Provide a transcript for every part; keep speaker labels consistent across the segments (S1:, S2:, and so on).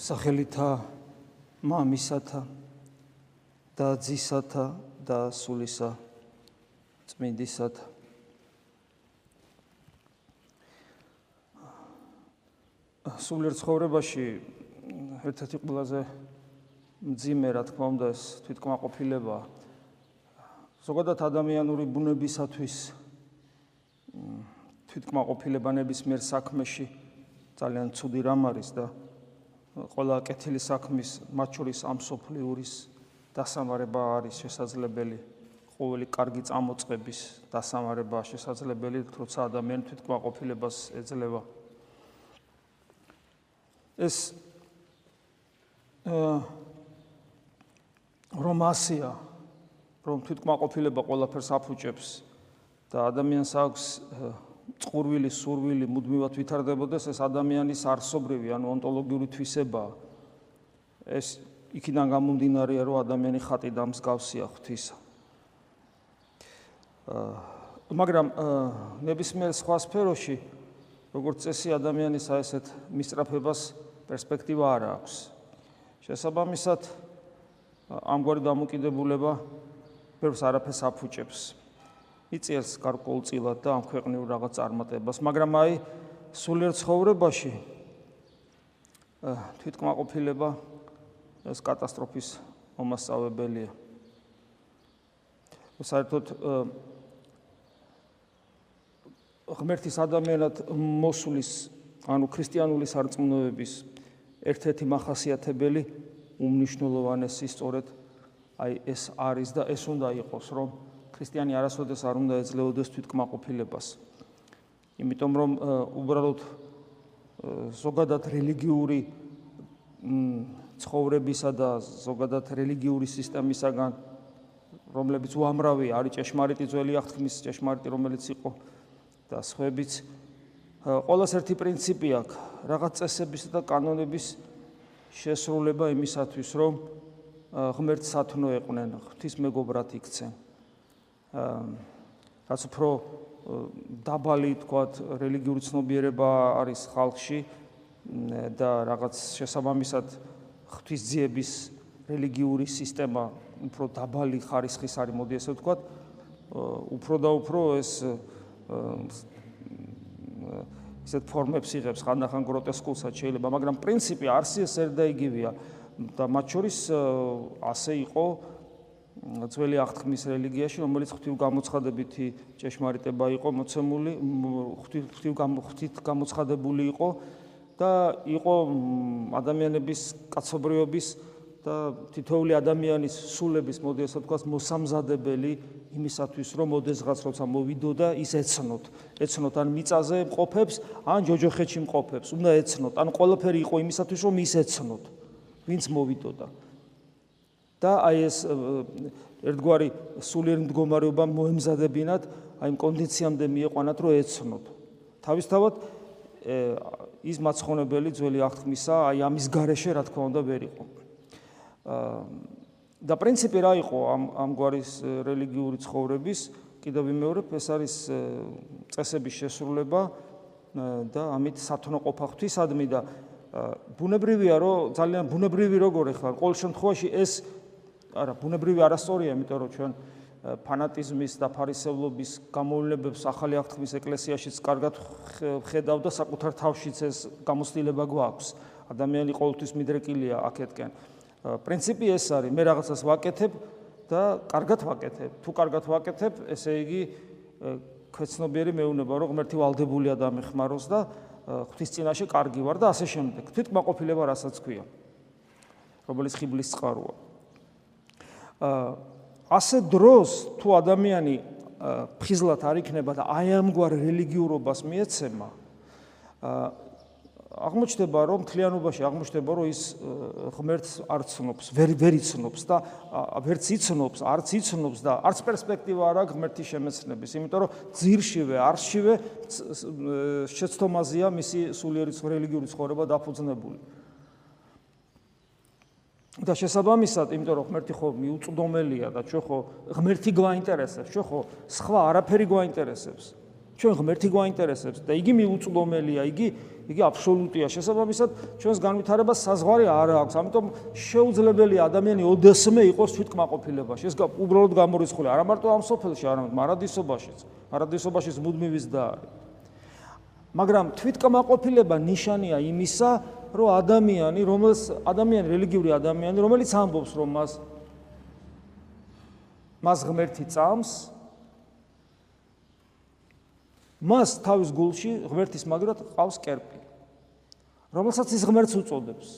S1: სახელითა მამისათა და ძისათა და სულისა წმინდისათა. სულიერ ცხოვრებაში ერთ-ერთი ყველაზე მძიმე რა თქმა უნდა ეს თვითკმაყოფილება ზოგადად ადამიანური ბუნებისათვის თვითკმაყოფილება ნებისმიერ საქმეში ძალიან ცუდი რამ არის და ყველა კეთილი საქმის მათ შორის ამ სოფლიურის დასამარება არის შესაძლებელი. ყოველი კარგი წამოწყების დასამარება შესაძლებელი თორსა ადამიანი თვითკმაყოფილებას ეძლევა. ეს რომ ასია რომ თვითკმაყოფილება ყველაფერს აფუჭებს და ადამიანს აქვს წყურვილი, სურვილი მუდმივად ვითარდებოდეს ეს ადამიანის არსობრივი, ანუ ონტოლოგიური თვისება. ეს იქიდან გამომდინარეა, რომ ადამიანი ხატი და მსგავსია ღვთისა. აა მაგრამ ნებისმიერ სხვა სფეროში, როგორც წესი ადამიანის აესეთ მისწრაფებას პერსპექტივა არ აქვს. შესაბამისად ამგვარი დამოკიდებულება ბევრს არაფერს აფუჭებს. იწიერს გარკვეულწილად და ამ ქვეყნიურ რაღაც წარმატებას, მაგრამ აი სულიერ ცხოვრებაში თვითკმაყოფილება ეს კატასტროფის მომასწავებელია. საერთოდ ღმერთის ადამიანად მოსulis, ანუ ქრისტიანული სარწმუნოების ერთ-ერთი מחასიათებელი უმნიშვნელოვანესი სწორედ აი ეს არის და ეს უნდა იყოს, რომ ქრისტიანი არასოდეს არ უნდა ეძლეოდეს თვითკმაყოფილებას. იმიტომ რომ უბრალოდ ზოგადად რელიგიური ცხოვრებისა და ზოგადად რელიგიური სისტემისაგან რომლებიც უამრავი არის ჭეშმარიტი ძველი აღთქმის ჭეშმარიტი რომელიც იყო და სხვაებიც ყოველას ერთი პრინციპი აქვს რაღაც წესებისა და კანონების შესრულება იმისათვის რომ ღმერთს სათნო ეყვნენ ღვთის მეგობრად იქცენ რაც უფრო დაბალი თქვათ რელიგიური ცნობიერება არის ხალხში და რაღაც შესაბამისად ღვთისძიების რელიგიური სისტემა უფრო დაბალი ხარისხის არის მოდი ესე ვთქვათ უფრო და უფრო ეს ისეთ ფორმებს იღებს ხანდახან გროტესკულსაც შეიძლება მაგრამ პრინციპი არსი ეს ერთ და იგივეა. და მათ შორის ასე იყო ძველი აღთქმის რელიგიაში, რომელიც ღვთივ გამოცხადებითი ჭეშმარიტება იყო მოცემული, ღვთივ ღვთით გამოცხადებული იყო და იყო ადამიანების კაცობრიობის და თითოეული ადამიანის სულების, მოდი ასე ვთქვათ, მოსამზადებელი იმისათვის, რომ ოდესღაც როცა მოვიდო და ის ეცნოთ, ეცნოთ ან მიწაზე მყოფებს, ან ჯოჯოხეთში მყოფებს, უნდა ეცნოთ, ან ყველაფერი იყო იმისათვის, რომ ის ეცნოთ, ვინც მოვიდოდა. და აი ეს ერთგვარი სულიერ მდგომარეობა მოემზადებინათ, აი იმ კონდიციამდე მieყვანათ, რომ ეცნოთ. თავისთავად ის მაცხონებელი ძველი აღთქმისა, აი ამის გარეშე რა თქმა უნდა ვერ იყო. და პრინციპი რა იყო ამ ამგვარი რელიგიური ცხოვრების? კიდევ ვიმეორებ, ეს არის წესების შესრულება და ამით სათნო ყოფა ღვთისადმი და ბუნებრივია, რომ ძალიან ბუნებრივი როგორ ეხლა ყოველ შემთხვევაში ეს არა ბუნებრივი არასწორია იმიტომ რომ ჩვენ ფანატიზმის და ფარისევლობის გამოვლენებს ახალი აღთქმის ეკლესიაშიც კარგად ხედავ და საკუთარ თავშიც ეს გამოცდილება გვაქვს. ადამიანი ყოველთვის მიდრეკილია აქეთკენ პრინციპი ეს არის მე რაღაცას ვაკეთებ და კარგად ვაკეთებ. თუ კარგად ვაკეთებ ესე იგი ქვეცნობიერი მეუნება რომ ღმერთი ვალდებულია და მეხმაროს და ღვთის წინაშე კარგი ვარ და ასე შემდეგ. თვითკმაყოფილება რასაც ქვია. რომელიც ხიბლის წყაროა ასე დროს თუ ადამიანი ფხიზლად არ იქნება და აი ამგვარ რელიგიურობას მიეცემა აღმოჩნდება რომ თლიანობაში აღმოჩნდება რომ ის ღმერთს არ ცნობს, ვერ ვერ იცნობს და ვერც იცნობს, არც იცნობს და არც პერსპექტივა არ აქვს ღმერთის შემეცნების, იმიტომ რომ ძირშივე, არშივე შეცდომაზეა მისი სულიერი რელიგიური ცხოვრება დაფუძნებული. და შესაბამისად, იმიტომ რომ ღმერთი ხო მიუწვდომელია და ჩვენ ხო ღმერთი გვაინტერესებს, ჩვენ ხო სხვა არაფერი გვაინტერესებს. ჩვენ ღმერთი გვაინტერესებს და იგი მიუწვდომელია, იგი იგი აბსოლუტია. შესაბამისად, ჩვენს განვითარებას საზღვარი არ აქვს. ამიტომ შეუძლებელია ადამიანი ოდესმე იყოს თვითკმაყოფილებაში. ეს უბრალოდ გამორიცხული არა მარტო ამ სოფელში, არამედ მარადისობაშიც. მარადისობაშიც მუდმივის და არის. მაგრამ თვითკმაყოფილება ნიშანია იმისა, რომ ადამიანი, რომელს ადამიანი რელიგიური ადამიანი, რომელიც ამბობს, რომ მას მას ღმერთი წამს, მას თავის გულში ღმერთის მაგრად ყავს კერპი რომელსაც ის ღმერთს უწოდებს.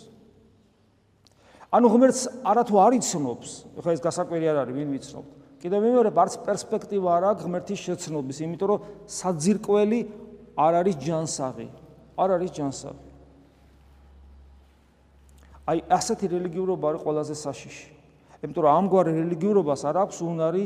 S1: ანუ ღმერთს არათუ არ იცნობს ხა ეს გასაკვირი არ არის ვინ ვიცნობ? კიდევ მეორე არც პერსპექტივა არ აქვს ღმერთის შეცნობის იმიტომ რომ საძირკველი არ არის ჯანსაღი არ არის ჯანსაღი აი ასეთი რელიგიურობა არის ყველაზე საშიში. იმიტომ რომ ამგვარ რელიგიურობას არ აქვს უნარი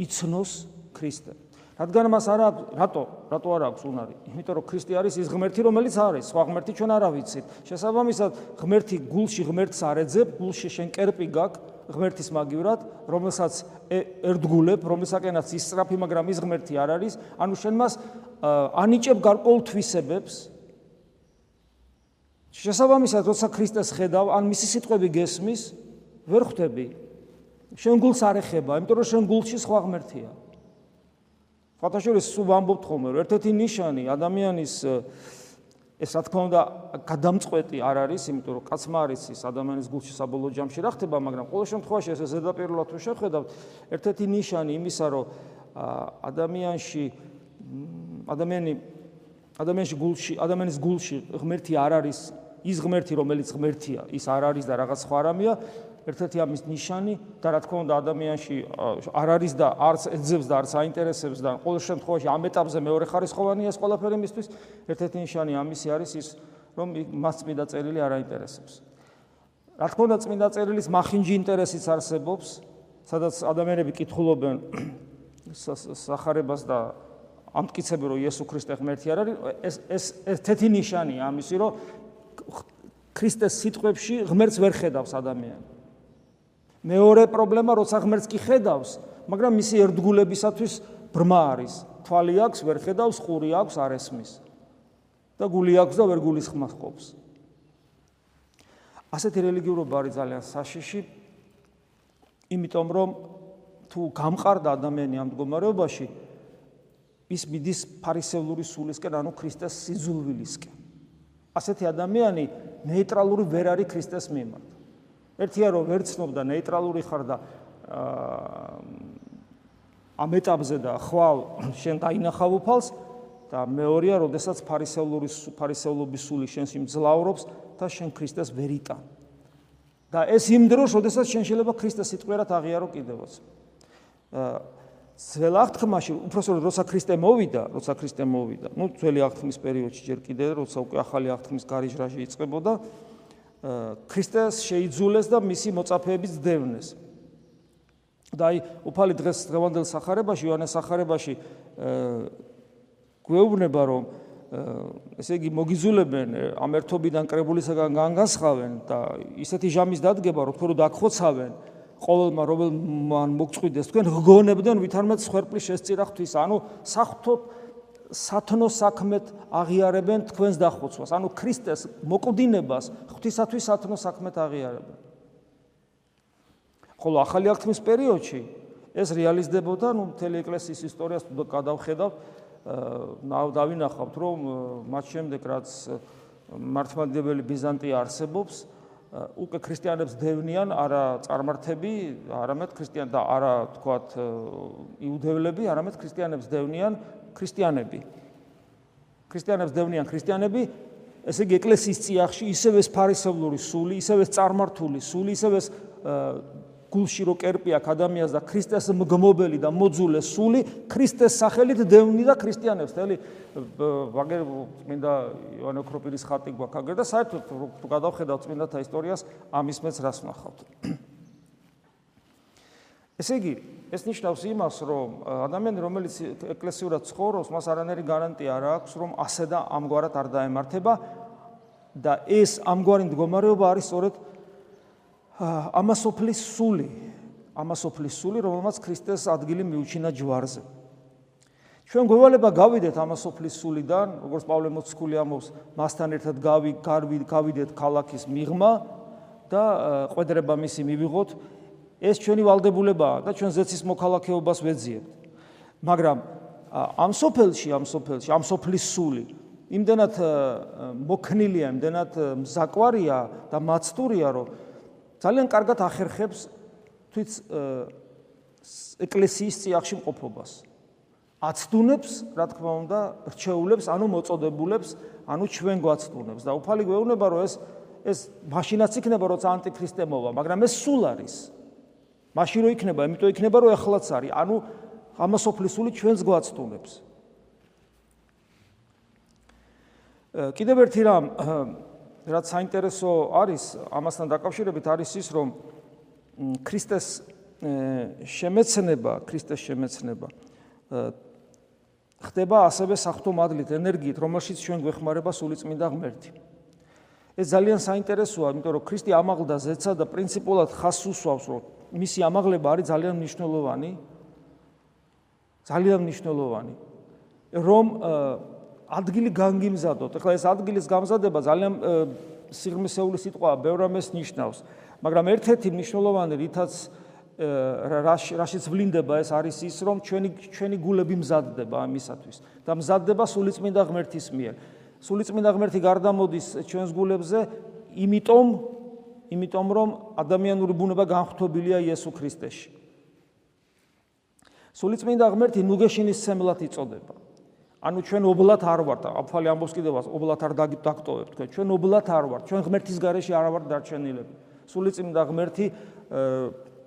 S1: იცნოს ქრისტე. რადგან მას არ აქვს რატო რატო არ აქვს უნარი იმიტომ რომ ქრისტე არის ის ღმერთი რომელიც არის. სხვა ღმერთი ჩვენ არა ვიცით შესაბამისად ღმერთი გულში ღმერთს არეძებ გულში შენ კერპი გაქვს ღმერთის მაგივრად რომელსაც ერთგულებ რომელსაკენაც ისწრაფი მაგრამ ის ღმერთი არ არის. ანუ შენ მას ანიჭებ გარკვეულ თვისებებს შესაბამისად როცა ქრისტეს ხედავ ან მისი სიტყვები გესმის ვერ ხვდები შენ გულს არ ეხება იმიტომ რომ შენ გულში სხვა ღმერთია. ფათაშორის სულ ვამბობთ ხოლმე, რომ ერთ-ერთი ნიშანი ადამიანის ეს რა თქმა უნდა გადამწყვეტი არ არის, იმიტომ რომ კაცმა არის ის ადამიანის გულში საბოლოო ჯამში რა ხდება, მაგრამ ყოველ შემთხვევაში ეს ზედაპირულად თუ შეხედავთ, ერთ-ერთი ნიშანი იმისა, რომ ადამიანში ადამიანი ადამიანში გულში, ადამიანის გულში ღმერთი არ არის, ის ღმერთი, რომელიც ღმერთია, ის არ არის და რაღაც სხვა რამეა, ერთ-ერთი ამის ნიშანი და რა თქმა უნდა ადამიანში არ არის და არც ეძებს და არც აინტერესებს და ყოველ შემთხვევაში ამ ეტაპზე მეორე ხარისხოვანია ეს ყველაფერი მისთვის ერთ-ერთი ნიშანი ამისი არის ის რომ მას წმინდა წერილი არ აინტერესებს. რა თქმა უნდა წმინდა წერილის მახინჯი ინტერესიც არსებობს სადაც ადამიანები კითხულობენ სახარებას და ამტკიცებენ რომ იესო ქრისტე ღმერთი არ არის ეს ეს ერთ-ერთი ნიშანია ამისი რომ ქრისტეს სიტყვებში ღმერთს ვერ ხედავს ადამიანი მეორე პრობლემა, როცა ღმერთს კი ხედავს, მაგრამ მისი ერთგულებისათვის ბრმა არის. თვალი აქვს, ვერ ხედავს, ხური აქვს, არ ესმის. და გული აქვს და ვერ გულის ხმას ყოფს. ასეთი რელიგიურობა არის ძალიან საშიში. იმიტომ რომ თუ გამყარდა ადამიანი ამ მდგომარეობაში, ის მიდის ფარისევლური სულისკენ, ანუ ქრისტეს სიძულვილისკენ. ასეთი ადამიანი ნეიტრალური ვერ არის ქრისტეს მიმართ. ერთია რომ ვერცნობ და ნეიტრალური ხარ და ამ ეტაპზე და ხვალ შენ დაინახავ უფალს და მეორეა როდესაც ფარისევლური ფარისევლობის სული შენს იმძლავრობს და შენ ქრისტეს ვერიტან და ეს იმ დროს როდესაც შენ შეიძლება ქრისტეს სიტყვერად აღიარო კიდევაც ძველ აღთქმაში უბრალოდ როცა ქრისტე მოვიდა როცა ქრისტე მოვიდა ну ძველი აღთქმის პერიოდში ჯერ კიდე როცა უკვე ახალი აღთქმის გარიჟრაში იწყებოდა ქრისტეს შეიძულეს და მისი მოწაფეების დევნეს. და აი უფალი დღეს დღევანდელ სახარებაში, იოანეს სახარებაში გვეუბნება, რომ ესე იგი მოგიზულებენ ამ ერთობიდან კრებულისაგან განგასხავენ და ისეთი ჟამის დადგება, რომ თქო დაგხოცავენ ყოველმა რომელმან მოგწყვიდეს თქვენ გგონებდნენ ვითარმეთ სხერპლის შესწირა ღვთის, ანუ საფრთხოთ სათნო საქმეთ აღიარებენ თქვენს დახოცვას. ანუ ქრისტეს მოკვდინებას ღვთისათვის სათნო საქმეთ აღიარებენ. ხოლო ახალი აღთქმის პერიოდში ეს რეალიზდებოდა, ну, მთელი ეკლესიის ისტორიას გადავხედავ, დავინახავთ, რომ მათ შემდეგ რაც მართლმადიდებელი ბიზანტია არსებობს, უკვე ქრისტიანებს დევნიან არა წარმართები, არამედ ქრისტიან და არა თქვათ იუდევლები, არამედ ქრისტიანებს დევნიან ქრისტიანები. ქრისტიანებს დევნიან ქრისტიანები, ესე იგი ეკლესიის წიაღში ისევე ეს ფარისევლური სული, ისევე ეს წარმართული სული, ისევე ეს გულში რო კერპი აქვს ადამიანს და ქრისტეს მგმობელი და მოძულე სული ქრისტეს სახელით დევნიდა ქრისტიანებს. თელი ვაგერ წმინდა იოანე ოქროპირის ხატი გვაქვს აგერ და საერთოდ თუ გადავხედავთ წმინდათა ისტორიას, ამის მეც რას ვნახავთ. ესე იგი, ეს ნიშნავს იმას, რომ ადამიანი, რომელიც ეკლესიურად ცხოვრობს, მას არანაირი გარანტია არ აქვს, რომ ასე და ამგვარად არ დაემართება და ეს ამგვარი მდგომარეობა არის სწორედ ამასოფლის სული, ამასოფლის სული, რომელმაც ქრისტეს ადგილი მიუჩინა ჯვარზე. ჩვენ გვევალება გავიდეთ ამასოფლის სულიდან, როგორც პავლე მოციქული ამბობს, მასთან ერთად გავი გავიდეთ ქალაქის მიღმა და ყვედრება მისი მივიღოთ. ეს ჩვენი ვალდებულებაა და ჩვენ ზეცის მოქალაქეობას ვეძიებთ. მაგრამ ამ სოფელში, ამ სოფელში, ამ სოფლის სული იმდენად მოქნილია, იმდენად მზაკვარია და მაცტურია, რომ ძალიან კარგად ახერხებს თვით ეკლესიის წიაღში მყოფობას. აცდუნებს, რა თქმა უნდა, რჩეულებს, ანუ მოწოდებულებს, ანუ ჩვენ გვაცდუნებს და უფალი გვეუბნება, რომ ეს ეს მაშინაც იქნება, როცა ანტიქრისტე მოვა, მაგრამ ეს სულ არის. მაშინ რო იქნება, იმიტომ იქნება, რომ ახლაც არის, ანუ ამასოფლისული ჩვენს გვაცდუნებს. კიდევ ერთი რამ, რაც საინტერესო არის ამასთან დაკავშირებით, არის ის, რომ ქრისტეს შემეცნება, ქრისტეს შემეცნება ხდება ასევე საფრთხო მადლით, ენერგიით, რომელშიც ჩვენ გვეხმარება სულიწმინდა ღმერთი. ეს ძალიან საინტერესოა, იმიტომ რომ ქრისტე ამაღლდა ზეცა და პრინციპულად ხას უსვავს, რომ მისი ამაღლება არის ძალიან მნიშვნელოვანი. ძალიან მნიშვნელოვანი. რომ ადგილი განგიმზადოთ. ეხლა ეს ადგილის გამზადება ძალიან სიღრმისეული სიტყვაა, ბევრ რამეს ნიშნავს. მაგრამ ერთ-ერთი მნიშვნელოვანი რითაც რაშიც ვლინდება ეს არის ის რომ ჩვენი ჩვენი გულები მზადდება ამისათვის და მზადდება სულიწმინდა ღმერთის მიერ. სულიწმინდა ღმერთი გარდამოდის ჩვენს გულებზე, იმიტომ იმიტომ რომ ადამიანური ბუნება განხთობილია იესო ქრისტეში. სულიწმინდა ღმერთი ნუგეშინის სემლად იწოდება. ანუ ჩვენ ობლათ არ ვართ, აფალი ამბობს კიდევ ობლათ არ დაგტოებთ თქვენ, ჩვენ ობლათ არ ვართ, ჩვენ ღმერთის გარეშე არ ვართ დარჩენილები. სულიწმინდა ღმერთი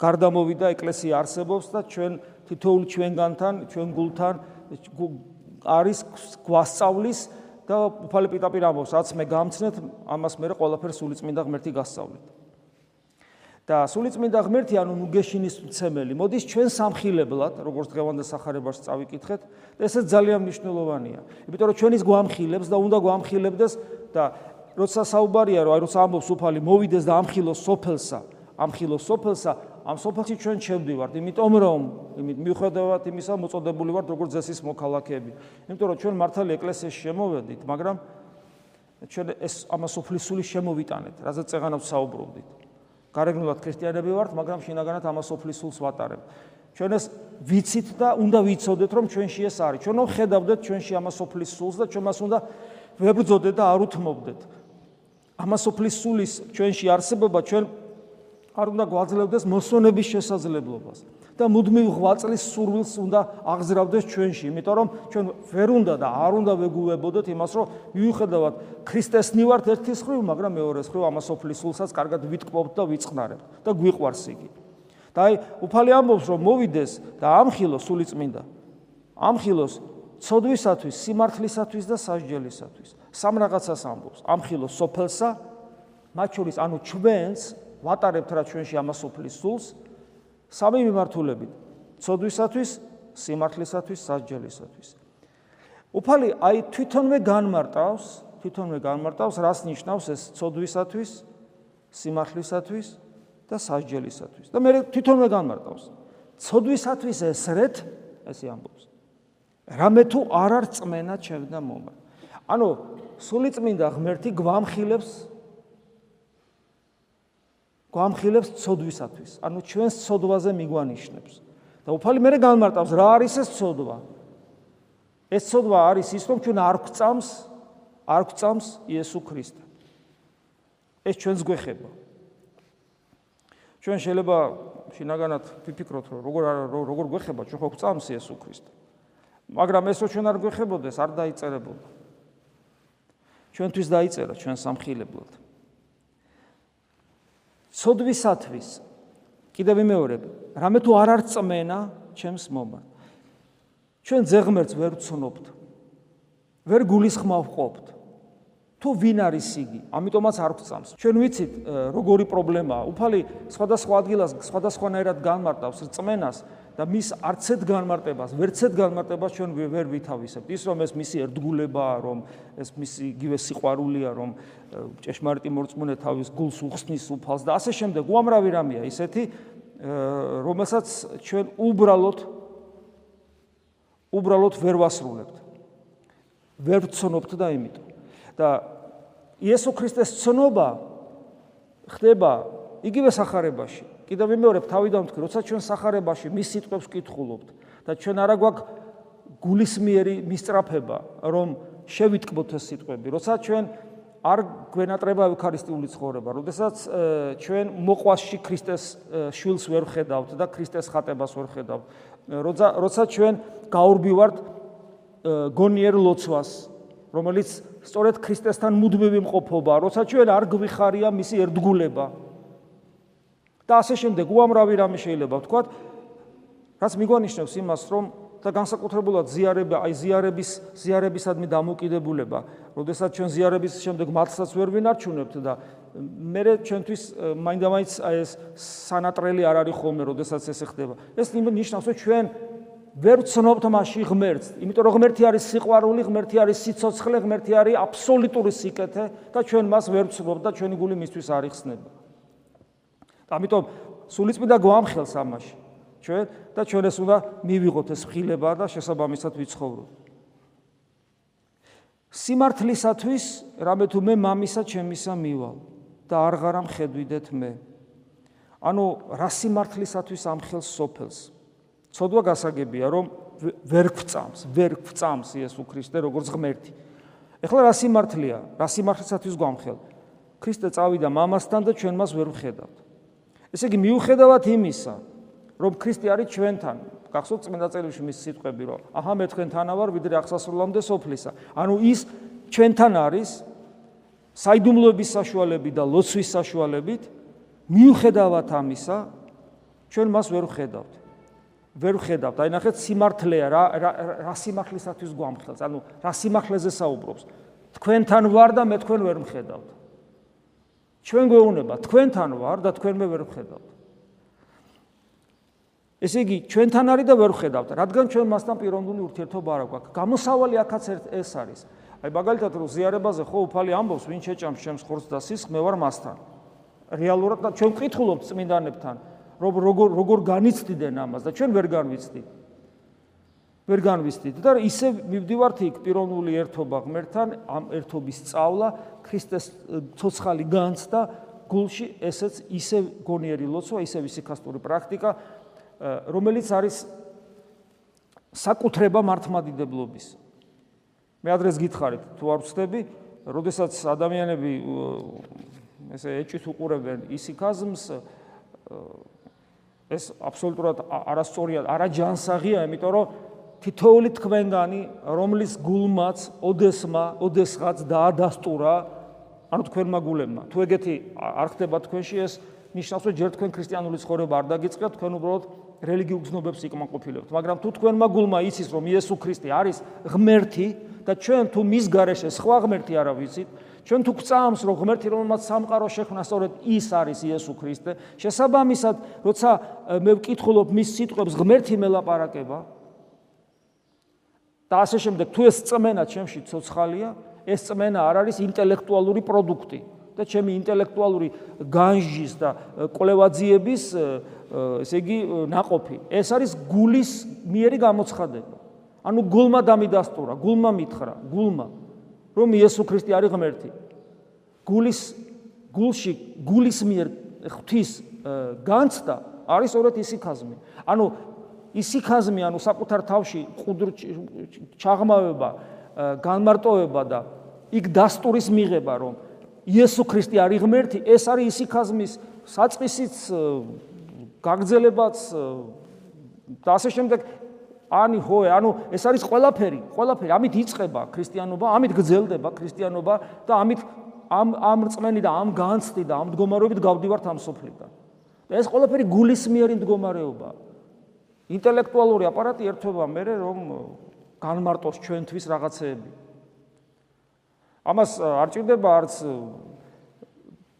S1: გარდამოვიდა ეკლესია არსებობს და ჩვენ თითოეულ ჩვენგანთან, ჩვენ გულთან არის გვასწავლის და უფალი პიტაპირ ამბობს, რაც მე გამცნეთ, ამას მე ყველაფერს სულიწმინდა ღმერთი გასწავლეთ. და სულიწმინდა ღმერთი ანუ ნუგეშინის მცემელი მოდის ჩვენ სამხილებლად, როგორც დღევანდელ სახარებაში წავიკითხეთ, და ესეც ძალიან მნიშვნელოვანია. იმიტომ რომ ჩვენის გვამხილებს და უნდა გვამხილებდეს და როცა საუბარია რომ აი როცა ამბობს უფალი მოვიდეს და ამხილოს სოფელსა, ამხილოს სოფელსა, ამ სოფელში ჩვენ შევდივართ, იმიტომ რომ იმით მიუხედავად იმისა მოწოდებული ვართ როგორც ზესის მოქალაქეები. იმიტომ რომ ჩვენ მართალი ეკლესიაში შემოვედით, მაგრამ ჩვენ ეს ამასოფლისული შემოვიტანეთ, რაზეც წეღანავს საუბრობდით. გარეგნულად ქრისტიანები ვართ, მაგრამ შინაგანად ამასოფლისულს ვატარებთ. ჩვენ ეს ვიცით და უნდა ვიცოდეთ, რომ ჩვენში ეს არის. ჩვენ ხედავდეთ ჩვენში ამასოფლისულს და ჩვენ მას უნდა ვებრძოდეთ და არ უთმობდეთ. ამასოფლისულის ჩვენში არსებობა ჩვენ არ უნდა გვაძლევდეს მოსონების შესაძლებლობას და მუდმივ ღვაწლის სურვილს უნდა აღზრდავდეს ჩვენში, იმიტომ რომ ჩვენ ვერ უნდა და არ უნდა ვეგუებოდეთ იმას, რომ მიუხედავად ქრისტესნი ვართ ერთის ხრივ, მაგრამ მეორეს ხრივ ამასოფლის სულსაც კარგად ვიტკბობთ და ვიწყნარებთ და გვიყვარს იგი. და აი, უფალი ამბობს, რომ მოვიდეს და ამხილოს სულიწმინდა. ამხილოს ცოდვისათვის, სიმართლისათვის და სასჯელისათვის. სამ რაღაცას ამბობს. ამხილოს სოფელსა, მათ შორის ანუ ჩვენს ვატარებთ რა ჩვენში ამასופლის სულს სამი მიმართულებით. ცოდვისათვის სიმართლისათვის სასჯელისათვის. უფალი აი თვითონვე განმარტავს თვითონვე განმარტავს რას ნიშნავს ეს ცოდვისათვის სიმართლისათვის და სასჯელისათვის. და მე თვითონვე განმარტავს. ცოდვისათვის ესრეთ ესე ამბობს. რამე თუ არ არ წმენა ჩემდა მომა ანუ სულიწმინდა ღმერთი გვამხილებს გვამხილებს ცოდვისათვის. ანუ ჩვენს ცოდვაზე მიგვანიშნებს. და უფალი მე განმარტავს რა არის ეს ცოდვა. ეს ცოდვა არის ის, რომ ჩვენ არ გვწამს, არ გვწამს იესო ქრისტე. ეს ჩვენს გვეხება. ჩვენ შეიძლება შინაგანად ვიფიქროთ, რომ როგორ როგორ გვეხება, ჩვენ ხო გვწამს იესო ქრისტე. მაგრამ ესო ჩვენ არ გვეხებოდეს, არ დაიწერებოდა. ჩვენთვის დაიწერა ჩვენ სამხილებლად. სოდვისათვის კიდევ ვიმეორებ, რამე თუ არ არ წმენა ჩემს მომად. ჩვენ ზეღმერთს ვერ ვცნობთ. ვერ გულისხმავ ყოფთ. თუ ვინ არის იგი? ამიტომაც არ გვწამს. ჩვენ ვიცით როგორი პრობლემაა. უფალი სხვადასხვა ადგილას სხვადასხვანაირად განმარტავს წმენას. და მის არცეთ განმარტებას, ვერცეთ განმარტებას ჩვენ ვერ ვითავისებთ. ის რომ ეს მისი ერთგულებაა, რომ ეს მისი იგივე სიყვარულია, რომ ჭეშმარიტი მორწმუნე თავის გულს უხსნის უფალს და ასე შემდეგ. უამრავი რამეა ისეთი, რომელსაც ჩვენ უბრალოდ უბრალოდ ვერ ვასრულებთ. ვერ ვცნობთ და იმიტომ. და იესო ქრისტეს ცნობა ხდება იგივე სახარებაში. კიდევ ვიმეორებ თავიდან ვთქვი, როცა ჩვენ სახარებაში მის სიტყვებს ვკითხულობთ და ჩვენ არა გვაქვს გულისმიერი მისწრაფება, რომ შევითკბოთ ეს სიტყვები, როცა ჩვენ არ გვენატრება ევქარისტიული ცხოვრება, როდესაც ჩვენ მოყვასში ქრისტეს შვილს ვერ ხედავთ და ქრისტეს ხატებას ვერ ხედავთ, როცა როცა ჩვენ გაურბივართ გონიერ ლოცვას, რომელიც სწორედ ქრისტესთან მუდმივი მყოფობა, როცა ჩვენ არ გვიხარია მისი ერთგულება. და ასე შემდეგ უამრავი რამე შეიძლება ვთქვათ, რაც მიგვანიშნებს იმას, რომ და განსაკუთრებულად ზიარება, აი ზიარების ზიარებისადმი დამოკიდებულება, როდესაც ჩვენ ზიარების შემდეგ მათსაც ვერ ვინარჩუნებთ და მე ჩვენთვის მაინდა-მაინც აი ეს სანატრელი არ არის ხოლმე, როდესაც ეს ხდება. ეს ნიშნავს, რომ ჩვენ ვერ ვცნობთ მასში ღმერთს, იმიტომ რომ ღმერთი არის სიყვარული, ღმერთი არის სიცოცხლე, ღმერთი არის აბსოლუტური სიკეთე და ჩვენ მას ვერ ვცნობთ და ჩვენი გული მისთვის არ იხსნება. ამიტომ სულიწმიდა გვამხელს ამაში. ჩვენ და ჩვენ ეს უნდა მივიღოთ ეს ხილება და შესაბამისად ვიცხოვროთ. სიმართლისათვის რამე თუ მე მამისა ჩემისა მივალ და არ ღარა მხედვიდეთ მე. ანუ რა სიმართლისათვის ამხელს სოფელს? ცოდვა გასაგებია, რომ ვერ გვწამს, ვერ გვწამს იესო ქრისტე როგორც ღმერთი. ეხლა რა სიმართლეა? რა სიმართლისათვის გვამხელ? ქრისტე წავიდა მამასთან და ჩვენ მას ვერ ვხედავთ. ესე იგი მიუხედავად იმისა, რომ ქრისტე არის ჩვენთან, გახსოვთ წმინდა წერილში მის სიტყვები, რომ აჰა მე თქვენთანა ვარ, ვიდრე აღსასრულამდე სოფლისა. ანუ ის ჩვენთან არის საიდუმლოების საშუალებით და ლოცვის საშუალებით, მიუხედავად ამისა, ჩვენ მას ვერ ვხედავთ. ვერ ვხედავთ. აი ნახეთ სიმართლეა რა რა სიმართლისათვის გვამხელს. ანუ რა სიმართლეზე საუბრობს. თქვენთან ვარ და მე თქვენ ვერ მხედავთ. ჩვენ გვეუბნება, თქვენთან ვარ და თქვენ მე ვერ ვხედავთ. ესე იგი, ჩვენთან არის და ვერ ვხედავთ, რადგან ჩვენ მასთან პიროვნული ურთიერთობა არ აქვს. გამოსავალი აქაც ეს არის. აი მაგალითად, რომ ზიარებაზე ხო უფალი ამბობს, ვინ შეჭამს ჩემს ხორცს და სისხლს, მე ვარ მასთან. რეალურად ჩვენ ვკითხულობთ წმინდანებთან, რომ როგორ როგორ განიცდიდნენ ამას და ჩვენ ვერ განვიცდით. ვერ განვიცდით და ისე მივდივართ იქ პიროვნული ერთობა ღმერთთან, ამ ერთობის სწავლა, ქრისტეს ცოცხალი განცდა გულში, ესეც ისე გონიერი ლოცვა, ისე ვისიქასტური პრაქტიკა, რომელიც არის საკუთრება მართმადიდებლობის. მე ადრეს გითხარით, თუ არ ვწდები, როდესაც ადამიანები ესე ეჭვით უყურებენ ისიქაზმს, ეს აბსოლუტურად არასწორია, არაჯანსაღია, იმიტომ რომ თითოეული თქვენგანი, რომლის გულმაც, ოდესმა, ოდესღაც დაადასტურა, ანუ თქვენმა გულებმა, თუ ეგეთი არ ხდება თქვენში, ეს ნიშნავს, რომ ჯერ თქვენ ქრისტიანული ცხოვრება არ დაგიწყებთ, თქვენ უბრალოდ რელიგიურ გზნობებს იკმაყოფილებთ, მაგრამ თუ თქვენმა გულმა იცის, რომ იესო ქრისტე არის ღმერთი და ჩვენ თუ მის გარეშე სხვა ღმერთი არა ვიცით, ჩვენ თუ გვწამს რომ ღმერთი რომელმაც სამყარო შექმნა სწორედ ის არის იესო ქრისტე შესაბამისად როცა მე ვკითხულობ მის სიტყვებს ღმერთი მელაპარაკება და ასე შემდეგ. თუ ეს წმენა ჩემში ცოცხალია, ეს წმენა არ არის ინტელექტუალური პროდუქტი და ჩემი ინტელექტუალური განჟის და კვლევაძიების ესე იგი ناقოფი. ეს არის გულის მიერი გამოცხადება. ანუ გულმა დამიდასტურა, გულმა მითხრა, გულმა რომ იესო ქრისტე არის ღმერთი. გულის გულში გულის მიერ ღვთის განცდა არის სწორედ ისი ხაზმი. ანუ ისიქაზმი, ანუ საკუთარ თავში ყუდრ ჩაღმავება, განმარტოვება და იქ დასტურის მიღება, რომ იესო ქრისტე არის ღმერთი, ეს არის ისიქაზმის საწყისიც გაგზელებაც და ასე შემდეგ ანი ჰოე, ანუ ეს არის ყველაფერი, ყველაფერი, ამით იწება ქრისტიანობა, ამით გრძელდება ქრისტიანობა და ამით ამ ამ რწმენი და ამ განცდი და ამ მდგომარეობით გავდივართ ამ სოფლიდან. და ეს ყველაფერი გულისმიერი მდგომარეობა. ინტელექტუალური აპარატი ერთობა მე რომ განმარტოს ჩვენთვის რაღაცეები. ამას არ ჭირდება არც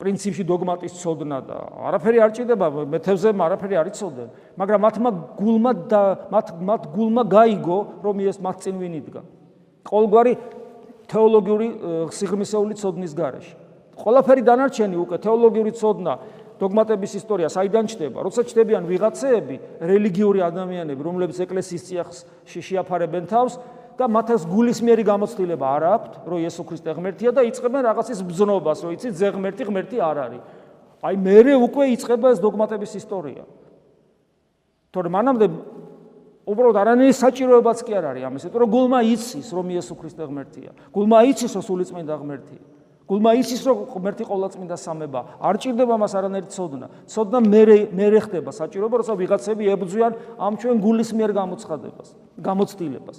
S1: პრინციპში დოგმატის ცოდნა და არაფერი არ ჭირდება მეთევზე არაფერი არ იცოდნენ მაგრამ მათმა გულმა და მათ მათ გულმა გაიგო რომ ის მათ წინ ვინ იდგა ყოველგვარი თეოლოგიური სიღრმისეული ცოდნის გარეშე. ყველაფერი დანარჩენი უკვე თეოლოგიური ცოდნა დოგმატების ისტორია საიდან ჩდება? როცა ჩდებიან ვიღაცეები, რელიგიური ადამიანები, რომლებიც ეკლესიის წიაღში შეაფარებენ თავს და მათს გულისმიერი გამოცდილება არ აქვთ, რომ იესო ქრისტე ღმერთია და იწყებენ რაღაცის ბზნობას, რომ იცი ზე ღმერთი ღმერთი არ არის. აი მეરે უკვე იწყება ეს დოგმატების ისტორია. თორემ მანამდე უბრალოდ არანაირი საჭიროებაც კი არ არის ამის, იმიტომ რომ გულმა იცის, რომ იესო ქრისტე ღმერთია. გულმა იცის, რომ სულიწმინდა ღმერთია. გულმა იცის, რომ ღმერთი ყოვლადწმინდა სამება. არ ჭირდება მას არანაირი ცოდნა. ცოდნა მე მე ხდება საჭიროება, როცა ვიღაცები ებრძვიან ამ ჩვენ გულის მიერ გამოცხადებას, გამოცდილებას.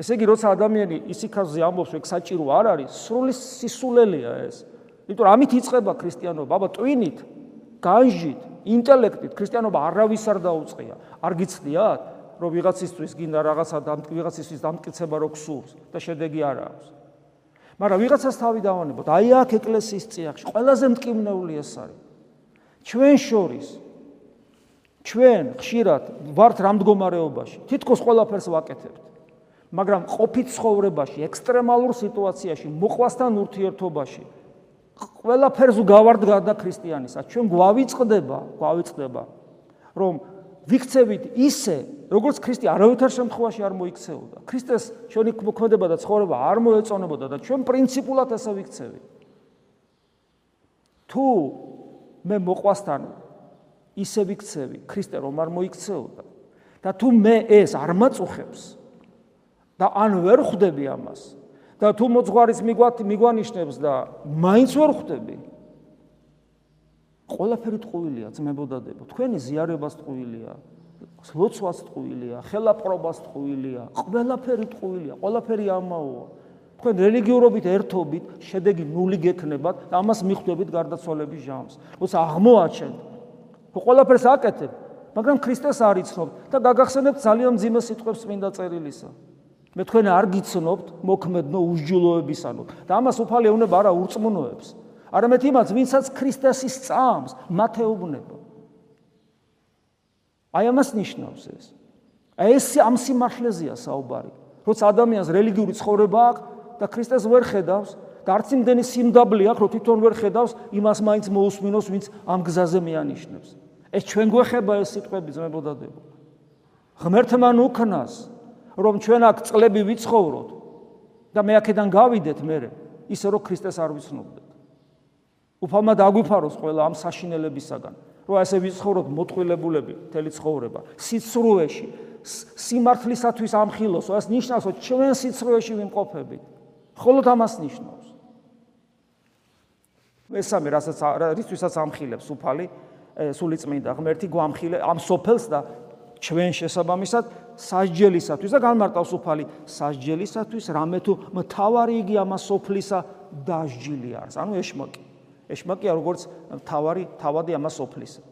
S1: ესე იგი, როცა ადამიანი ისიქაზე ამბობს, რომ საჭირო არ არის, სრული სისულელია ეს. იმიტომ ამით იწება ქრისტიანობა, აბა ტვინით, განჟით, ინტელექტით ქრისტიანობა არავის არ დაუწყია. არ გიცდიათ, რომ ვიღაცისთვის გინდა რაღაცა და ვიღაცისთვის დამტკიცება რო გსურს და შედეგი არ აქვს. მაგრამ ვიღაცას თავი დავანებოთ, აი აქ ეკლესიის წიაღში ყველაზე მტკივნეული ეს არის. ჩვენ შორის ჩვენ ხშირად ვართ რამ მდგომარეობაში, თითქოს ყველაფერს ვაკეთებთ. მაგრამ ყოფით ცხოვრებაში, ექსტრემალურ სიტუაციაში, მოყვასთან ურთიერთობაში, ყველაფერს გავარდ გადა ქრისტიანისა. ჩვენ გვავიწყდება, გვავიწყდება, რომ ვიქცევით ისე, როგორც ქრისტე არავითარ შემთხვევაში არ მოიქცეოდა. ქრისტეს ჩვენი მოქმედება და ცხოვრება არ მოეწონებოდა და ჩვენ პრინციპულად ასე ვიქცევით. თუ მე მოყვასთან ისე ვიქცევი, ქრისტე რომ არ მოიქცეოდა და თუ მე ეს არ მაწუხებს და ან ვერ ხვდები ამას, და თუ მოძღვარის მიგვათ მიგვანიშნებს და მაინც ვერ ხვდები ყველაფერი ტყუილია ძმებოდადებო თქვენი ზიარებას ტყუილია ლოცვას ტყუილია ხელაპყრობას ტყუილია ყველაფერი ტყუილია ყველაფერი ამაოა. თქვენ რელიგიურობით ერთობით შედეგი ნული გექნებათ ამას მიხვდებით გარდაცვალების ჟამს. როცა აღმოაჩენთ თუ ყველაფერს აკეთებ მაგრამ ქრისტეს არ იცნობ და გაგახსენებთ ძალიან მძიმე სიტყვებს წმინდა წერილისა. მე თქვენ არ გიცნობთ მოქმედნო უსჯულოებისანო და ამას უფალი ეუბნება არა ურწმუნოებს არამედ იმას ვინცაც ქრისტესის წამს მათეუბნება აი ამას ნიშნავს ეს. აი ეს ამ სიმართლეზეა საუბარი. როცა ადამიანს რელიგიური ცხოვრება აქვს და ქრისტეს ვერ ხედავს და არც იმდენი სიმდაბლე აქვს რომ თვითონ ვერ ხედავს იმას მაინც მოусმინოს ვინც ამ გზაზე მეანიშნებს. ეს ჩვენ გვეხება ეს სიტყვები ძმებოდადებო ღმერთმა ნუქნას რომ ჩვენ აქ წლები ვიცხოვროთ და მე აქედან გავიდეთ მე ისე რომ ქრისტეს არ ვიცნობდეთ. უფალმა დაგვიფაროს ყველა ამ საშინელებისაგან, რომ ასე ვიცხოვროთ მოწყვილებულები მთელი ცხოვრება, სიცრუეში, სიმართლისათვის ამხილოს, ეს ნიშნავს, რომ ჩვენ სიცრუეში ვიმყოფებით. ხოლო ამას ნიშნავს. მესამე, რასაც რისთვისაც ამხილებს უფალი, სულიწმინდა ღმერთი გვამხილე ამ სოფელს და ჩვენ შესაბამისად სასჯელისათვის და განმარტავს უფალი სასჯელისათვის რამე თუ მთავარი იგი ამას სოფლისა დასჯილი არის. ანუ ეშმაკი. ეშმაკია როგორც მთავარი თავადი ამას სოფლისა.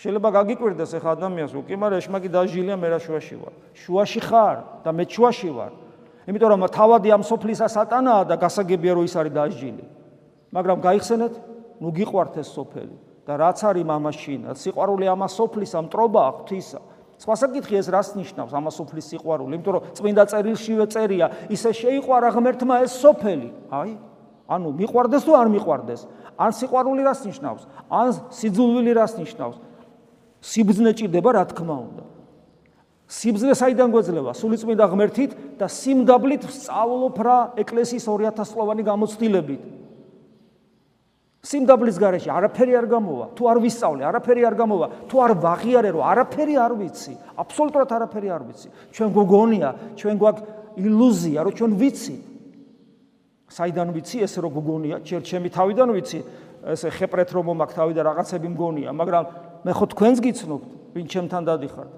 S1: შეიძლება გაგიკვირდეს ახლა ადამიანს უკი, მაგრამ ეშმაკი დასჯილია მე რა შუაში ვარ. შუაში ხარ და მე შუაში ვარ. იმიტომ რომ თავადი ამ სოფლისა სატანაა და გასაგებია რომ ის არის დასჯილი. მაგრამ გაიხსენეთ, ნუ გიყვართ ეს სოფელი და რაც არის მამაშინა, სიყვარული ამას სოფლისა მტრობა ღვთისა. სხვა საკითხი ეს რას ნიშნავს ამას სოფლის სიყვარული? იმიტომ რომ წმინდა წერილშივე წერია, ისე შეიყვარა ღმერთმა ეს სოფელი. აი, ანუ მიყვარდეს თუ არ მიყვარდეს? ან სიყვარული რას ნიშნავს? ან სიძულვილი რას ნიშნავს? სიბძნე ჭირდება, რა თქმა უნდა. სიბძნე საიდან გვეძლება? სულიწმინდა ღმერთით და სიმდაბლით სწავლობ რა ეკლესიის 2000 წლოვანი გამოცდილებით. სიმდაბლის garaში არაფერი არ გამოვა. თუ არ ვისწავლე, არაფერი არ გამოვა. თუ არ ვაღიარე, რომ არაფერი არ ვიცი, აბსოლუტურად არაფერი არ ვიცი. ჩვენ გოგონია, ჩვენ გვაქვს ილუზია, რომ ჩვენ ვიცი. საიდან ვიცი ეს რომ გოგონია? ჯერ ჩემი თავიდან ვიცი, ესე ხეპრეთ რომ მომაქ თავი და რაღაცები მგონია, მაგრამ მე ხო თქვენს გიცნობთ, ვინ ჩემთან დადიხართ.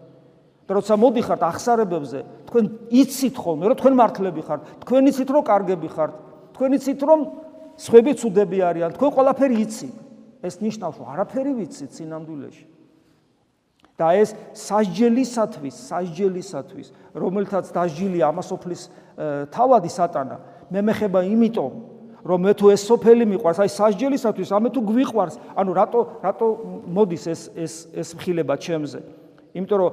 S1: და როცა მოდიხართ ახსარებებზე, თქვენ იცით ხოლმე, რომ თქვენ მართლები ხართ, თქვენ იცით რომ კარგები ხართ, თქვენ იცით რომ სხვები ცუდები არიან, თქვენ ყველაფერი იცით. ეს ნიშნავს, რომ არაფერი ვიცით სინამდვილეში. და ეს სასჯელისათვის, სასჯელისათვის, რომელთაც დასჯილი ამასოფლის თავადი სატანა, მე მეხება იმიტომ, რომ მე თუ ეს სოფელი მიყვარს, აი სასჯელისათვის, ამე თუ გვიყვარს, ანუ რატო რატო მოდის ეს ეს ეს მხილება ჩემზე? იმიტომ რომ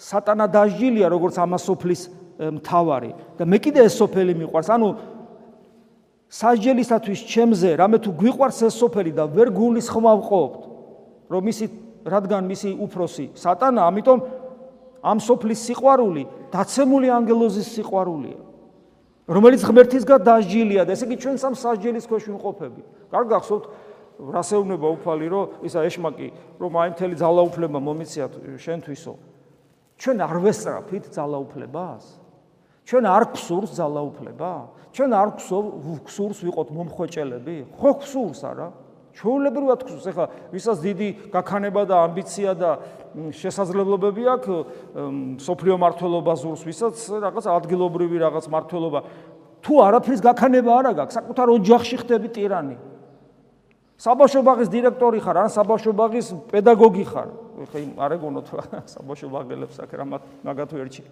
S1: სატანა დასჯილია როგორც ამასოფლის მთავარი. და მე კიდე ეს სოფელი მიყვარს, ანუ სასჯელისათვის ჩემზე რამე თუ გვიყვარს ეს სოფელი და ვერ გულის ხმავყოფთ რომ მისი რადგან მისი უფროსი სატანა ამიტომ ამ სოფლის სიყვარული დაცემული ანგელოზის სიყვარულია რომელიც ღმერთისგან დასჯილია და ესე იგი ჩვენ სამ სასჯელის ქვეშ ვიმყოფები. კარგ გახსოვთ რასეუნება უფალი რომ ისა ეშმაკი რომ აი მთელი ძალაუფლება მომიციათ შენთვისო. ჩვენ არ ვესწრაფით ძალაუფლებას. ჩვენ არ გსურს ძალაუფლება. ჩვენ არ გსურს ვიყოთ მომხვეჭელები. ხო გსურს არა ჩვეულებრივად გსურს ეხლა ვისაც დიდი გაქანება და ამბიცია და შესაძლებლობები აქვს სოფლიო მართლობა ზურს ვისაც რაღაც ადგილობრივი რაღაც მართლობა. თუ არაფრის გაქანება არ აქვს საკუთარ ოჯახში ხდები ტირანი. საბავშვო ბაღის დირექტორი ხარ ან საბავშვო ბაღის პედაგოგი ხარ. ხე არ ეგონოთ საბავშვო ბაღელებს აქ რა მაგათუ ერთში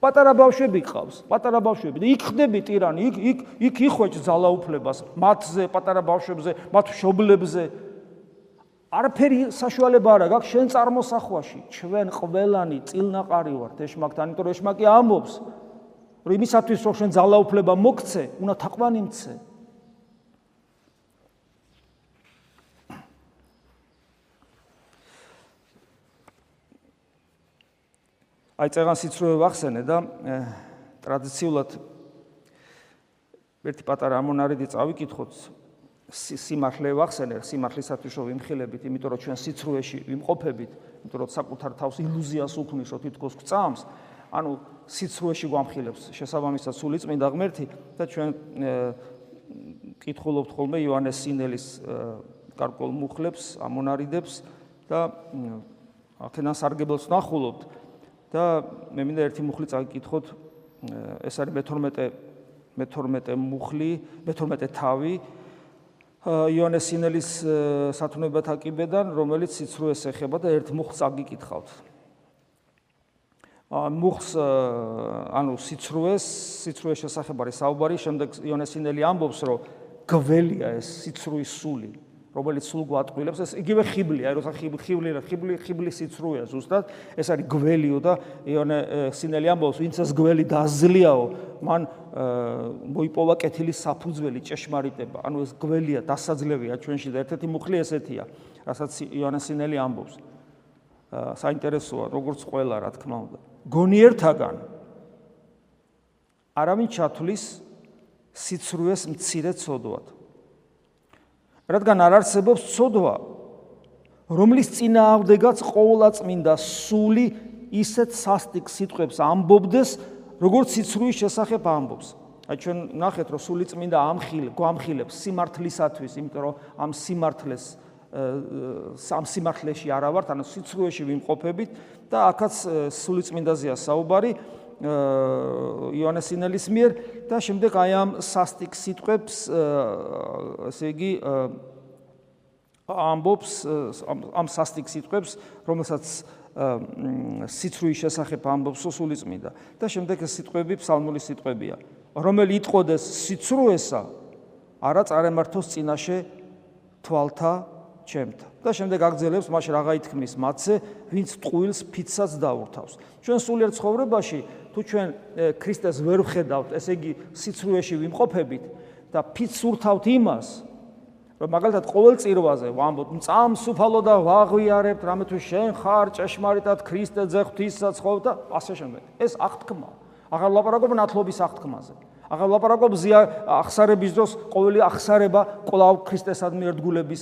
S1: პატარა ბავშვები ყავს პატარა ბავშვები. და იქ ხდები ტირანი იქ იქ იქ იხვეჭ ძალაუფლებას მათზე პატარა ბავშვებზე მათ შობლებზე არაფერი საშუალება არ აქვს შენ წარმოსახვაში ჩვენ ყველანი წილნაყარი ვართ ეშმაკთან იმიტომ რომ ეშმაკი ამბობს რომ იმისათვის რომ შენ ძალაუფლება მოგცე უნდა თაყვანი მცე აი წეგან სიცრუე ვახსენე და ტრადიციულად ერთი პატარა ამონარიდი წავიკითხოთ. სიმართლე ვახსენე სიმართლისათვის რომ ვიმხილებით იმიტომ რომ ჩვენ სიცრუეში ვიმყოფებით იმიტომ რომ საკუთარ თავს ილუზიას უქმნის რომ თითქოს გწამს. ანუ სიცრუეში გვამხილებს შესაბამისად სული წმინდა ღმერთი და ჩვენ კითხულობთ ხოლმე იოანეს სინელის კარკოლ მუხლებს ამონარიდებს და აქედან სარგებელს ნახულობთ და მე მინდა ერთი მუხლი წაკითხოთ. ეს არის მე-12 მე-12 მუხლი მე-12 თავი. იონეს სინელის სათნოებათა კიბედან რომელიც სიცრუეს ეხება და ერთ მუხლს წაკითხავთ ა მუხს ანუ სიცრუეს სიცრუეს შესახებ არის საუბარი შემდეგ იონეს სინელი ამბობს რომ გველია ეს სიცრუის სული რომელიც სულ გვატყვილებს ეს იგივე ხიბლია, აი როცა ხიბლი ხიბლი ხიბლი სიცრუეა ზუსტად, ეს არის გველიო და იონე სინელი ამბობს, ვინც ეს გველი დააზლიაო, მან მოიპოვა კეთილის საფუძველი ჭეშმარიტება. ანუ ეს გველია, დასაძლევია ჩვენში და ერთ-ერთი მუხლი ესეთია, რასაც იონე სინელი ამბობს. საინტერესოა, როგორც ყველა, რა თქმა უნდა. გონიერთაგან არავინ ჩათვლის სიცრუეს მცირე ცოდვად. რადგან არ არსებობს ცოდვა რომლის წინააღმდეგაც ყოვლადწმინდა სული ისეთ სასტიკ სიტყვებს ამბობდეს როგორც სიცრუის შესახებ ამბობს. აი ჩვენ ნახეთ რომ სული წმინდა ამხილ გვამხილებს სიმართლისათვის იმიტომ რომ ამ სიმართლეს სამ სიმართლეში არა ვართ ანუ სიცრუეში ვიმყოფებით და აქაც სული წმინდაზეა საუბარი იონესინელის მიერ და შემდეგ აი ამ სასტიკ სიტყვებს ესე იგი ამბობს ამ სასტიკ სიტყვებს რომელსაც სიცრუის შესახებ ამბობს სული წმინდა. და შემდეგ ეს სიტყვები ფსალმური სიტყვებია. რომელი იტყოდეს სიცრუესა არა წარემართოს წინაშე თვალთა ჩემთა და შემდეგ აგძელებს მას რაღა ითქმის მათზე ვინც ტყუილს ფიცსაც დაურთავს ჩვენ სულიერ ცხოვრებაში თუ ჩვენ ქრისტეს ვერ ვხედავთ, ესე იგი სიცრუეში ვიმყოფებით და ფიცს ურთავთ იმას, რომ მაგალითად ყოველ წირვაზე ვამბობთ, წამს უფალო და ვაღვიარებთ, რამე თუ შენ ხარ ჭეშმარიტად ქრისტეზე ღვთისსაც ხოვ და ასე შემდეგ. ეს აღთქმა. აღარ ლაპარაკობ ნათლობის აღთქმაზე. აღარ ლაპარაკობ ზია ახსარების დროს ყოველი ახსარება კვლავ ქრისტესადმი ერთგულების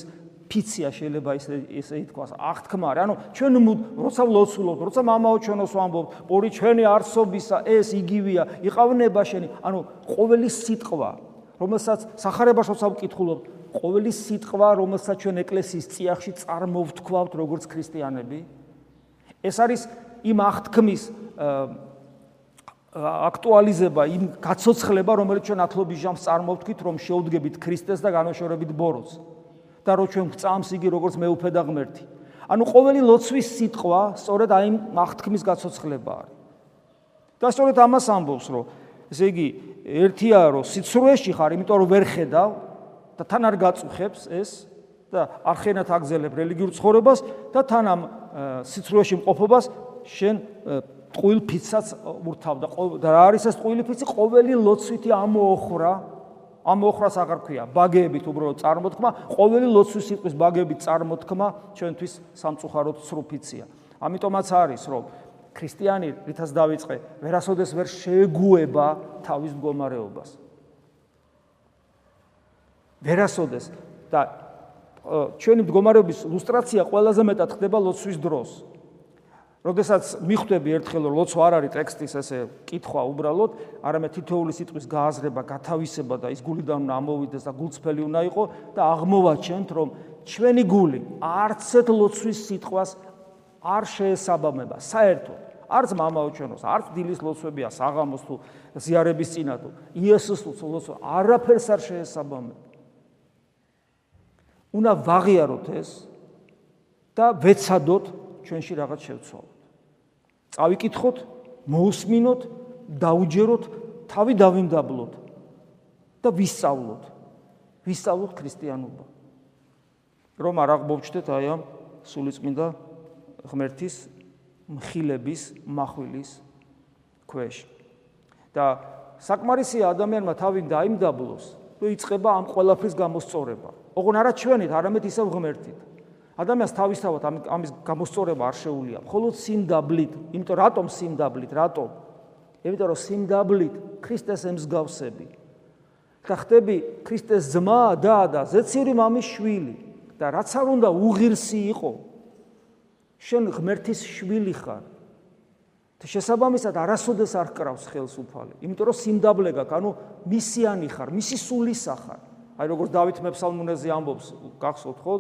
S1: ფიცია შეიძლება ისე ისე ითქვას. აღთქმარი ანუ ჩვენ როცა ვლოცულობთ როცა მამაო ჩვენოს ვამბობთ ორი ჩვენი არსობისა ეს იგივეა იყავნება შენი. ანუ ყოველი სიტყვა რომელსაც სახარებას როცა ვკითხულობთ ყოველი სიტყვა რომელსაც ჩვენ ეკლესიის წიაღში წარმოვთქვავთ როგორც ქრისტიანები ეს არის იმ აღთქმის აქტუალიზება იმ გაცოცხლება რომელიც ჩვენ ათლობის ჟამს წარმოვთქვით რომ შეუდგებით ქრისტეს და განოშორებით ბოროტს და რო ჩვენ გწამს იგი როგორც მეუფე და ღმერთი. ანუ ყოველი ლოცვის სიტყვა სწორედ აი მახთქმის გაცოცხლება არის. და სწორედ ამას ამბობს, რომ ესე იგი ერთია რომ სიცრუეში ხარ, იმიტომ რომ ვერ ხედავ და თან არ გაწუხებს ეს და არ ხენათ აგზელებ რელიგიურ ცხოვრებას და თან ამ სიცრუეში მყოფობას შენ ტყუილ ფიცსაც ურთავ და და რა არის ეს ტყუილი ფიცი? ყოველი ლოცვითი ამოოხრა ამ მოხრას აღარ ქვია ბაგეებით უბრალოდ წარმოთქმა, ყოველი ლოცვის სიტყვის ბაგეებით წარმოთქმა ჩვენთვის სამწუხაროდ სრუფიცია. ამიტომაც არის, რომ ქრისტიანი რითაც დავიწყე, ვერასოდეს ვერ შეგუება თავის მდგომარეობას. ვერასოდეს და ჩვენი მდგომარეობის ლუსტრაცია ყველაზე მეტად ხდება ლოცვის დროს. როდესაც მიხვდები ერთხელ რომ ლოცვა არ არის ტექსტის ესე კითხვა უბრალოდ, არამედ თითოეული სიტყვის გააზრება, გათავისება და ის გულიდან უნდა ამოვიდეს და გულწრფელი უნდა იყოს და აღმოვაჩენთ რომ ჩვენი გული არცეთ ლოცვის სიტყვას არ შეესაბამება საერთოდ. არც მამაო ჩვენოს, არც დილის ლოცვებია საღამოს თუ ზიარების წინა თუ იესოს ლოცვა არაფერს არ შეესაბამება. უნდა ვაღიაროთ ეს და ვეცადოთ ჩვენში რაღაც შევცვალოთ. წავიკითხოთ, მოусმინოთ, დაუჯეროთ, თავი დავიმდაბლოთ და ვისწავლოთ. ვისწავლოთ ქრისტიანობა. რომ არ აღმოვჩნდეთ აი ამ სულიწმინდა ღმერთის მხილების מחვილის ქვეშ. და საკმარისია ადამიანმა თავი დაიმდაბლოს, რომ იწება ამ ყველაფრის გამოსწორება. ოღონ არა ჩვენით, არამედ ისევ ღმერთით. ადამიანს თავისთავად ამის გამოსწორება არ შეუძლია. მხოლოდ სიმდაბლით, იმიტომ რატომ სიმდაბლით, რატომ? იმიტომ რომ სიმდაბლით ქრისტეს ემსგავსები. და ხდები ქრისტეს ძმა და და ზეციური მამის შვილი და რაც არ უნდა უღირსი იყო. შენ ღმერთის შვილი ხარ. და შესაბამისად არასოდეს არ კრავს ხელს უფალი. იმიტომ რომ სიმდაბლე გაქვს, ანუ მისიანი ხარ, მისი სულისა ხარ. აი როგორც დავით მეფსალმუნეზე ამბობს, გახსოვთ ხო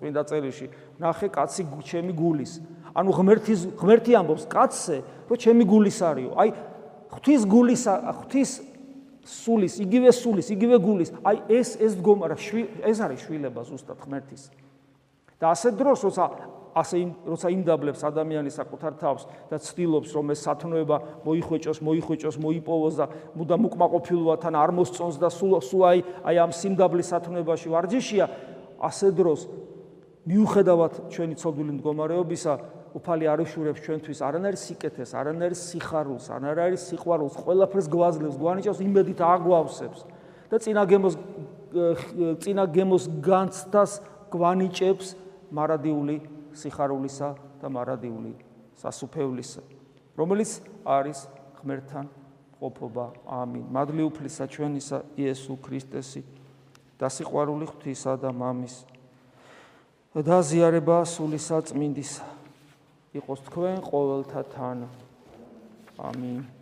S1: წმინდა წერილში, ნახე კაცი ჩემი გულის. ანუ ღმერთის ღმერთი ამბობს კაცზე, რომ ჩემი გულის არისო. აი ღვთის გულის ღვთის სულის, იგივე სულის, იგივე გულის. აი ეს ეს დგომა რა ეს არის შვილება ზუსტად ღმერთის. და ასე დროს როცა ასე როცა იმდაბლებს ადამიანი საკუთარ თავს და ცდილობს რომ ეს სათნოება მოიხვეჭოს, მოიხვეჭოს, მოიპოვოს და მუდამ უკმაყოფილოა თან არ მოსწონს და სულ სულ აი აი ამ სიმდაბლის სათნოებაში ვარჯიშია, ასე დროს მიუხედავად ჩვენი ცოდვილი მდგომარეობისა, უფალი არ უშურებს ჩვენთვის არანაირ სიკეთეს, არანაირ სიხარულს, არანაირ სიყვარულს, ყველაფერს გვაძლევს, გვანიჭავს იმედით აგვავსებს და წინა გემოს წინა გემოს განცდას გვანიჭებს მარადიული სიხარულისა და მარადიული სასუფევლისა, რომელიც არის ღმერთთან ყოფობა. ამინ. მადლი უფლისა ჩვენისა იესო ქრისტესი და სიყვარული ღვთისა და მამის და ზიარება სულისა წმინდისა იყოს თქვენ ყოველთა თან. ამინ.